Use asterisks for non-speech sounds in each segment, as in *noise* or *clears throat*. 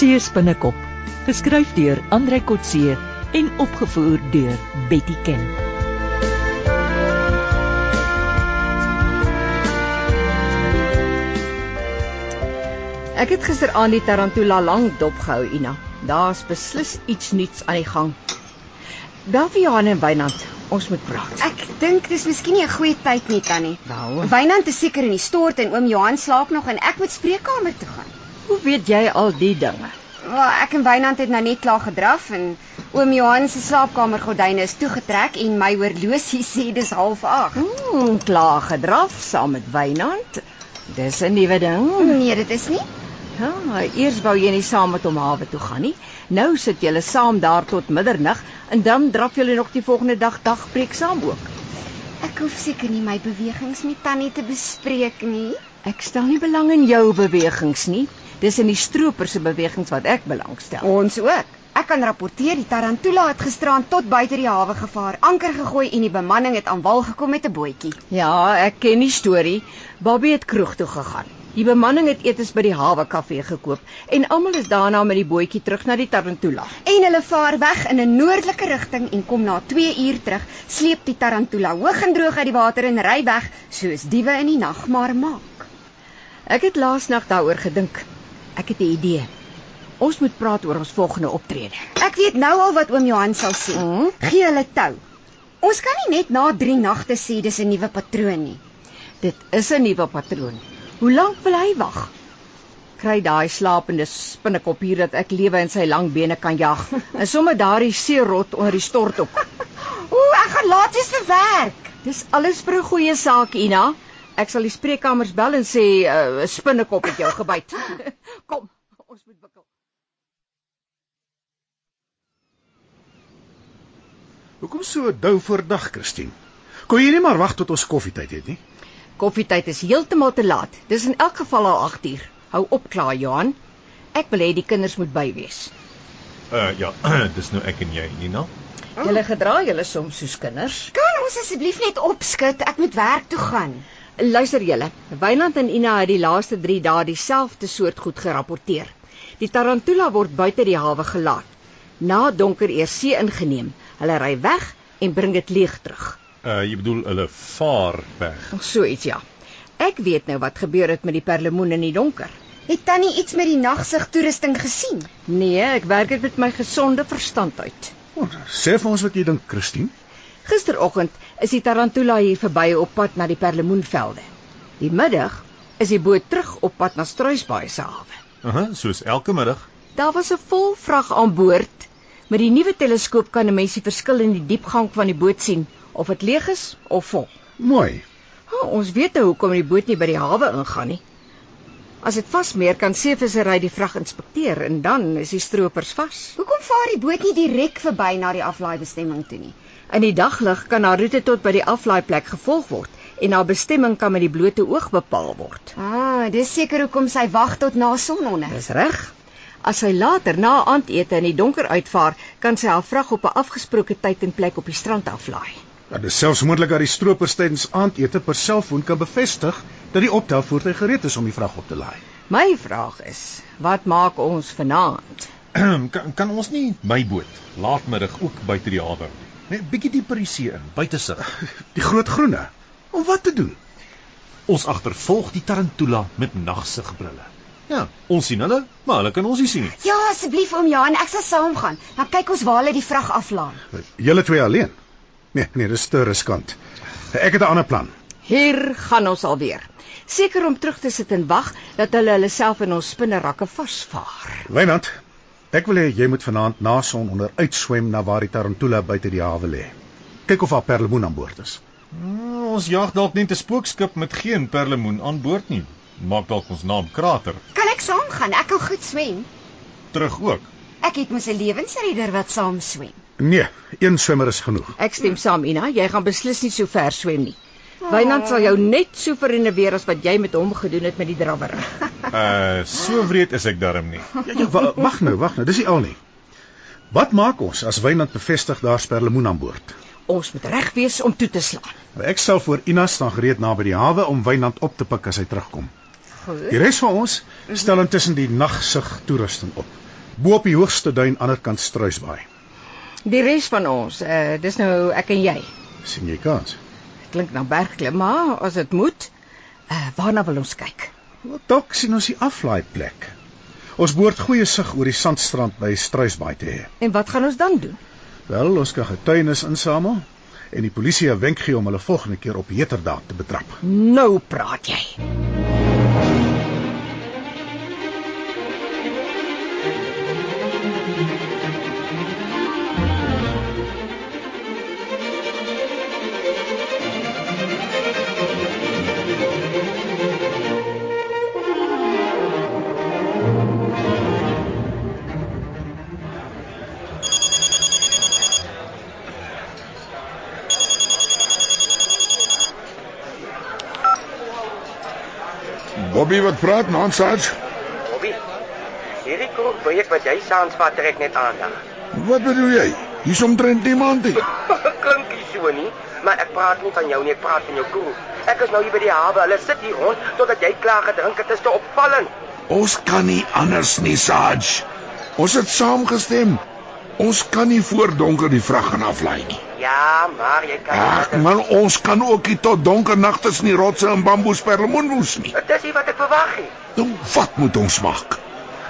Kotse spinnekop, geskryf deur Andrei Kotse en opgevoer deur Betty Ken. Ek het gisteraand die tarantula lank dop gehou, Ina. Daar's beslis iets nuuts aan die gang. Bel vir Johan en Wynand. Ons moet praat. Ek dink dis miskien nie 'n goeie tyd nie, Tannie. Nou, Wynand is seker in die stort en oom Johan slaap nog en ek moet spreekkamer toe gaan. Hoe weet jy al die dinge? Wel, ek en Wynand het nou net klaar gedraf en oom Johan se slaapkamergordyne is toegetrek en my horlosie sê dis 08:30. Hmm, klaar gedraf saam met Wynand. Dis 'n nuwe ding. Nee, dit is nie. Ja, eers wou jy nie saam met hom hawe toe gaan nie. Nou sit julle saam daar tot middernag en dan draf julle nog die volgende dag dagbreek saam ook. Ek hoef seker nie my bewegings met Tannie te bespreek nie. Ek stel nie belang in jou bewegings nie. Dis in die stroper se bewegings wat ek belangstel. Ons ook. Ek kan rapporteer die tarantula het gisterand tot buite die hawe gevaar, anker gegooi en die bemanning het aan wal gekom met 'n bootjie. Ja, ek ken die storie. Bobby het kroeg toe gegaan. Die bemanning het etes by die hawe kafee gekoop en almal is daarna met die bootjie terug na die Tarantula. En hulle vaar weg in 'n noordelike rigting en kom na 2 uur terug, sleep die tarantula hoog en droog uit die water en ry weg soos diewe in die nag maar maak. Ek het laasnag daaroor gedink. Ek het 'n idee. Ons moet praat oor ons volgende optrede. Ek weet nou al wat oom Johan sal sê. Mm. Gee hulle tou. Ons kan nie net na 3 nagte sê dis 'n nuwe patroon nie. Dit is 'n nuwe patroon. Hoe lank wil hy wag? Kry daai slapende spinnekop hier dat ek lewe in sy lang bene kan jag. En sommer daardie seerot onder die stort op. *laughs* Ooh, ek gaan laat jy's vir werk. Dis alles vir 'n goeie saak, Ina. Ek sal die spreekkamers bel en sê 'n uh, spinnekop het jou gebyt. *laughs* Kom, ons moet wikkel. Hoekom so dou voor dag, Christine? Kon jy nie maar wag tot ons koffietyd het nie? Koffietyd is heeltemal te laat. Dis in elk geval al 8uur. Hou op klaar, Johan. Ek wil hê die kinders moet by wees. Uh ja, *clears throat* dis nou ek en jy, Nina. Julle gedra julle soms soos kinders. Kan ons asseblief net opskit? Ek moet werk toe gaan. Luister julle, Wynand en Ina het die laaste 3 dae dieselfde soort goed gerapporteer. Die tarantula word buite die hawe gelaat. Na donker eers see ingeneem. Hulle ry weg en bring dit leeg terug. Uh jy bedoel hulle vaar weg. Of so iets ja. Ek weet nou wat gebeur het met die perlemoen in die donker. Het Tannie iets met die nagsig toerusting gesien? Nee, ek werk dit met my gesonde verstand uit. Oh, sê vir ons wat jy dink, Christine. Gisteroggend is die tarantula hier verby op pad na die perlemoenvelde. Die middag is die boot terug op pad na Struisbaai se hawe. Aha, soos elke middag. Daar was 'n vol vrag aan boord. Met die nuwe teleskoop kan 'n mens die verskil in die diepgang van die boot sien, of dit leeg is of vol. Mooi. Ha, ons weet nou hoekom die boot nie by die hawe ingaan nie. As dit vasmeer kan seevissery die vrag inspekteer en dan is die stroopers vas. Hoekom vaar die boot nie direk verby na die aflaaibestemming toe nie? In die daglig kan haar roete tot by die aflaaiplek gevolg word en haar bestemming kan met die blote oog bepaal word. Ah, dis seker hoekom sy wag tot na sononder. Dis reg. As sy later na aandete in die donker uitvaar, kan sy haar vrag op 'n afgesproke tyd en plek op die strand aflaai. Ja, dit is selfs moontlik dat die stroopers tydens aandete per selfoon kan bevestig dat die optelvoertuig gereed is om die vrag op te laai. My vraag is, wat maak ons vanaand? *clears throat* kan kan ons nie my boot laatmiddag ook buite die hawe? Net bietjie dieper die see in, buite sig. *laughs* Die groot groene. Om wat te doen? Ons agtervolg die tarantula met nagsigbrille. Ja, ons sien hulle, maar hulle kan ons nie sien nie. Ja, asseblief oom Johan, ek sal saamgaan. Dan kyk ons waar hulle die vrag aflaai. Julle twee alleen. Nee, nee, dis te riskant. Ek het 'n ander plan. Hier gaan ons alweer. Seker om terug te sit en wag dat hulle hulle self in ons spinnerakke vasvaar. Wynand, ek wil hê jy moet vanaand na son onder uitswem na waar die tarantula buite die hawe lê. Kyk of haar perlemoen aan boord is. Hmm, ons jag dalk net 'n spookskip met geen perlemoen aan boord nie. Maak dalk ons naam krater. Kan ek saamgaan? Ek kan goed swem. Terug ook. Ek het mos 'n lewensredder wat saam swem. Nee, een swemmer is genoeg. Ek stem saam, Ina, jy gaan beslis nie so ver swem nie. Wynand sal jou net so verreneweer as wat jy met hom gedoen het met die drawwer. *laughs* Uh so wreed is ek darm nie. Ja, ja, wa- wag nou, wag nou, dis nie al nie. Wat maak ons as Wynand bevestig daar's perlemoen aan boord? Ons moet reg wees om toe te slaan. Ek sal voor Ina staan gereed naby die hawe om Wynand op te pik as hy terugkom. Goed. Die res van ons stel intussen die nagsig toerusting op. bo op die hoogste duin aanderkant Struisbaai. Die res van ons, uh, dis nou ek en jy. sien jy kans? Klink na bergklim, maar as dit moet, uh, waarna wil ons kyk? Wat dalk sien ons die aflaai plek. Ons behoort goeie sig oor die sandstrand by Struisbaai te hê. En wat gaan ons dan doen? Wel, ons kan getuienis insamel en die polisie 'n wenk gee om hulle volgende keer op heterdaad te betrap. Nou praat jy. Bobby wat praat, Nansage? Bobby. Hierdie kroeg projek wat jy saans vat trek net aandag. Wat bedoel jy? Hier's omtrent niemand nie. *laughs* Klink nie so nie, maar ek praat nie van jou nie, ek praat van jou kroeg. Ek is nou hier by die hawe. Hulle sit hier rond totdat jy klaar gedrink het. Dit is te opvallend. Ons kan nie anders nie, Sarge. Ons het saamgestem. Ons kan nie voor donker die vrag gaan aflaai nie. Ja, maar jy kan Ag man, ons kan ook nie tot donker nag tussen die rotse en bamboes perlemoen woes nie. Dit is nie wat ek verwag het. Nou wat moet ons maak?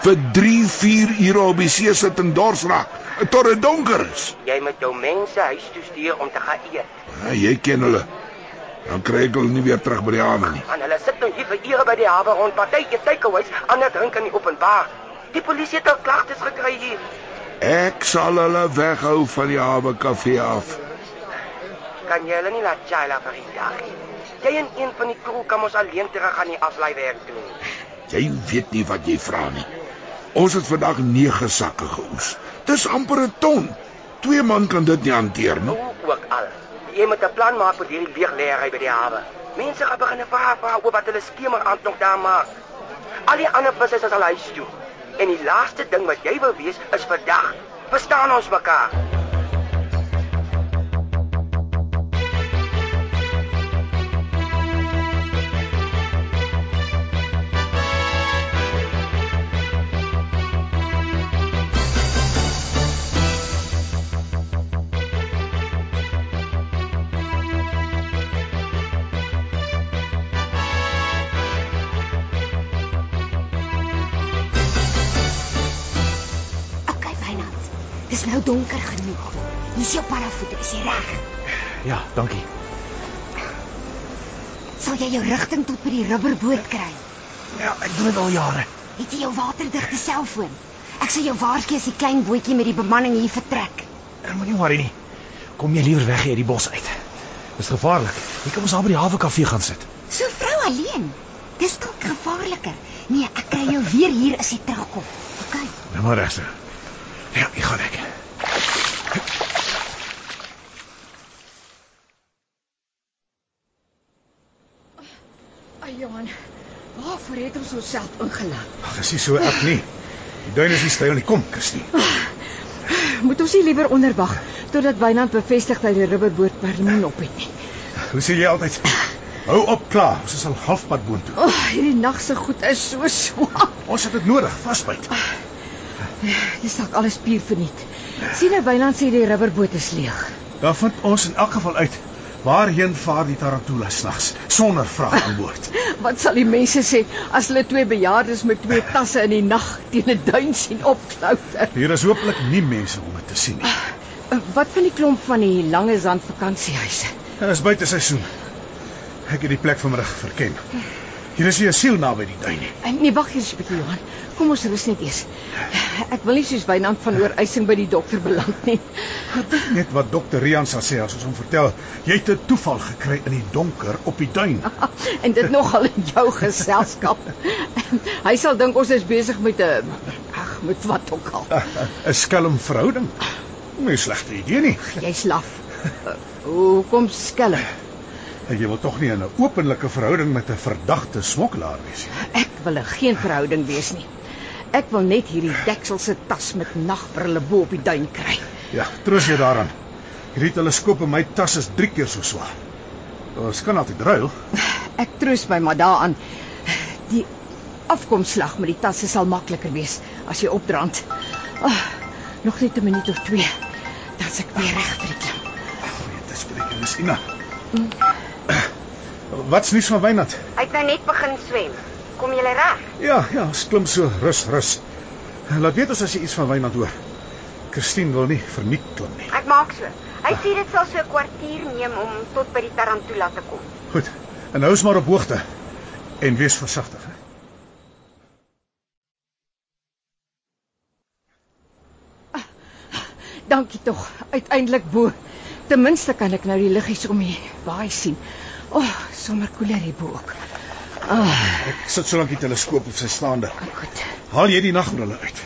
Vir 3, 4 ure op die see sit en dors raak tot dit donker is. Jy moet jou mense huis toe stuur om te gaan eet. Ja, jy ken hulle. Dan kry ek hulle nie weer terug by die hawe nie. Want hulle sit nou hier vir ure by die hawe rond, partytjie takeaways, ander drink in die openbaar. Die polisie het al klagtes gekry hier. Ek sal hulle weghou van die hawe kafee af. Kan jy hulle nie laat Chila vir die dag nie? Jy en een van die kroeg kan ons alleen terug aan die aflaai werk doen. Jy weet nie wat jy vra nie. Ons het vandag 9 sakke geoes. Dis amper 'n ton. Twee man kan dit nie hanteer nie. Hoe ook al. Jy moet 'n plan maak vir hierdie leegleery by die hawe. Mense gaan begin vra vra oor wat hulle skemer aan nog daar maak. Al die ander visse is al huis toe. En die laaste ding wat jy wil wees is vandag. Verstaan ons mekaar? Dis nou donker genoeg. Hier's jou paravoete, is jy reg? Ja, dankie. Sal jy jou rigting tot by die rubberboot kry? Ja, ek doen dit al jare. Het jy jou waterdigte selfoon? Ek sal jou waarsku as die klein bootjie met die bemanning hier vertrek. En moenie worry nie. Kom jy liewer weg hier uit die bos uit. Dis gevaarlik. Jy kan ons daar by die hawe kafee gaan sit. So vrou alleen. Dis dalk gevaarliker. Nee, ek kry jou weer hier as jy terugkom. Okay. Nou maar reg so. Ja, ek gaan ek. Johan, waarvoor het ons onsself ingelaat? Ag, dis nie so erg nie. Die duin is nie styl nie. Kom, Kirsty. Moet ons nie liewer onderwag totdat Wynand bevestig dat die rubberboot perlemoen op het nie. Hoe sê jy altyd? Hou op klaar. Ons is al halfpad boontoe. O, oh, hierdie nag se goed is so swaar. Ons het dit nodig, vasbyt. Dis dalk alles puur verniet. Sien nou Wynand sê die rubberboot is leeg. Dan vind ons in elk geval uit waarheen vaar die tarantula snags sonder vraag aan boord. *laughs* Wat sal die mense sê as hulle twee bejaardes met twee tasse in die nag teen 'n duin sien opklouter? Hier is hopelik nie mense om dit te sien nie. Wat van die klomp van die lange zand vakansiehuise? Dit is buite seisoen. Ek het die plek vanmiddag verken. Hier is nie 'n siel naby die duin nie. Nee, wag eers 'n bietjie Johan. Kom ons rus net eers. Ek wil nie soos Wynand van ooreising by die dokter beland nie. Net wat dokter Rian sal sê as ons hom vertel, jy het 'n toeval gekry in die donker op die duin. *laughs* en dit nogal in jou geselskap. *laughs* Hy sal dink ons is besig met 'n ag, met wat ook al. *laughs* 'n Skelm verhouding. Nie 'n slegte idee nie. Jy's laf. Uh, Hoekom skelm? Jy wil tog nie in 'n openlike verhouding met 'n verdagte smokkelaar wees nie. Ek wil 'n geen verhouding wees nie. Ek wil net hierdie dekselse tas met nagbrille bo op die duin kry. Ja, troos jou daaraan. Hierdie teleskoop in my tas is 3 keer so swaar. Ons kan altyd ruil. Ek troos my maar daaraan. Die afkomslag met die tasse sal makliker wees as jy opdrand. Oh, nog net 'n minuut of twee. Dan se ek weer reg vir die klim. Dit spreek jy, dis Ina. Wat's nuus van Wynand? Hy het nou net begin swem. Kom jy reg? Ja, ja, ons klim so rus rus. Laat weet ons as jy iets van Wynand hoor. Christine wil nie verniet klim nie. Ek maak so. Hy sê dit sal so 'n kwartier neem om tot by die Tarantula te kom. Goed. En hou's maar op hoogte en wees versigtig. hè. Dankie tog. Uiteindelik bo. Ten minste kan ek nou die liggies om die baai sien. O, oh, sommer koeler hier bo ook. Ah, Ek sit so lank die teleskoop op sy staande. goed. Haal jy die nagbrille uit?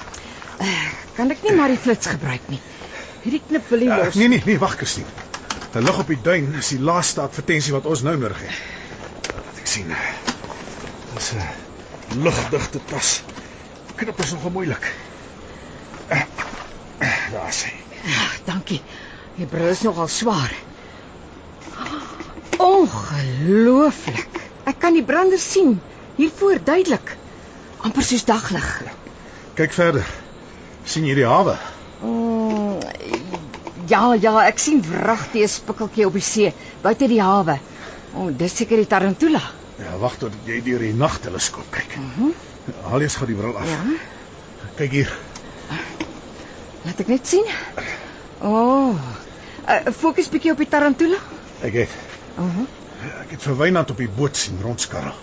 Kan ek nie maar die flits gebruik nie. Hierdie knip wil nie Uh, los. nee nee, nee, wag Christine. Die lig op die duin is die laaste advertensie wat ons nou nodig het. Laat ek sien. Dis 'n lugdigte tas. Knip is nogal moeilik. Uh, uh, Daar sê. Ag, dankie. Die bril is nogal swaar. Ongelooflik. Ek kan die brander sien. Hiervoor duidelik. amper soos daglig. Kyk verder. sien jy die hawe? Mm, ja, ja, ek sien wragtige spikkeltjie op die see buite die hawe. O, oh, dis seker die Tarantula. Ja, wag tot jy deur die nagteleskoop kyk. Mhm. Haal eers gou die bril af. Ja, Kyk hier. laat ek net sien. O. Oh, uh, fokus bietjie op die Tarantula. Ek het Mhm. Uh ek het vir Wynand op die boot sien rondskarrel.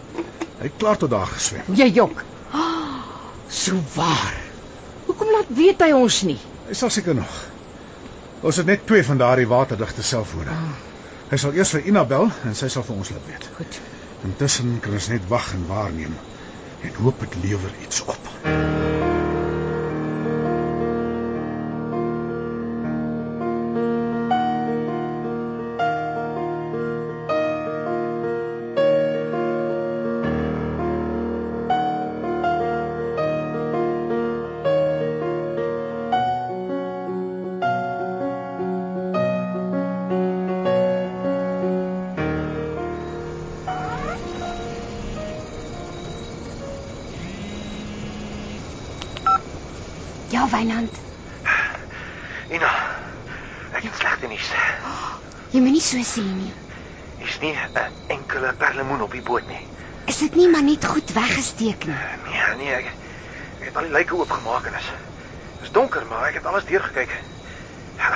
Hy het klaar tot daar geswem. Jy jok. Oh, so waar. Hoekom laat weet hy ons nie? Hy sal seker nog. Ons het net twee van daardie waterdigte selfone. Hy sal eers vir Ina bel en sy sal vir ons laat weet. Goed. Intussen kan ons net wag en waarneem en hoop dit lewer iets op. Ja, Wynand. Ina, ek het slegte nuus. Jy moenie so sê nie. Hier's nie 'n enkele perlemoen op die boot nie. Is dit nie maar net goed weggesteek nie? Nee, nee, ek, ek het al die lyke oopgemaak en is Dis donker, maar ek het alles deurgekyk. Ja,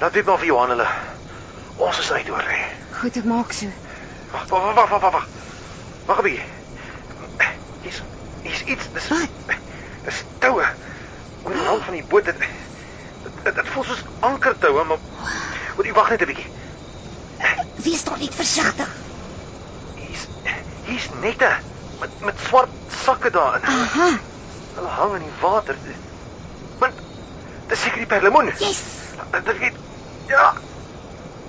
Laat weet maar vir Johan hulle. Ons is uit hoor. hè. Goed, ek maak so. Wag, wag, wag, wag, wag, wag. Wag 'n bietjie. Hier's hier's iets. Dis Wat? Dis toue. Oor die rand van die boot. Dit dit, dit voel soos ankertoue, maar Moet jy wag net 'n bietjie. Wees tog net versigtig. Hier's hier's nette met met swart sakke daarin. Aha. Hulle hang in die water. Maar dis seker die perlemoen. Yes. Dit dit weet. Ja.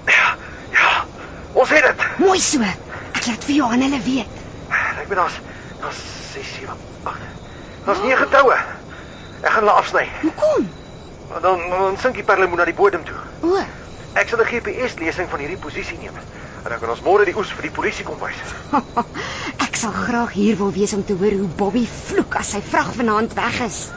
Ja. Ja. Ons het dit. Mooi so. Ek laat vir Johan hulle weet. Ek ben daar's daar's 6 7 8. Daar's 9 toue. Ek gaan hulle afsny. Hoekom? Dan dan sink die perlemoen na die bodem toe. O, Ek sal 'n GPS-lesing van hierdie posisie neem. En dan kan ons môre die oes vir die polisie kom wys. *laughs* ek sal graag hier wil wees om te hoor hoe Bobby vloek as sy vrag vanaand weg is.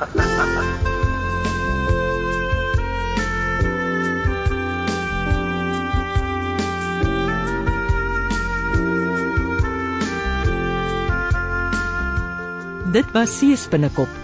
Dit was Seespinnekop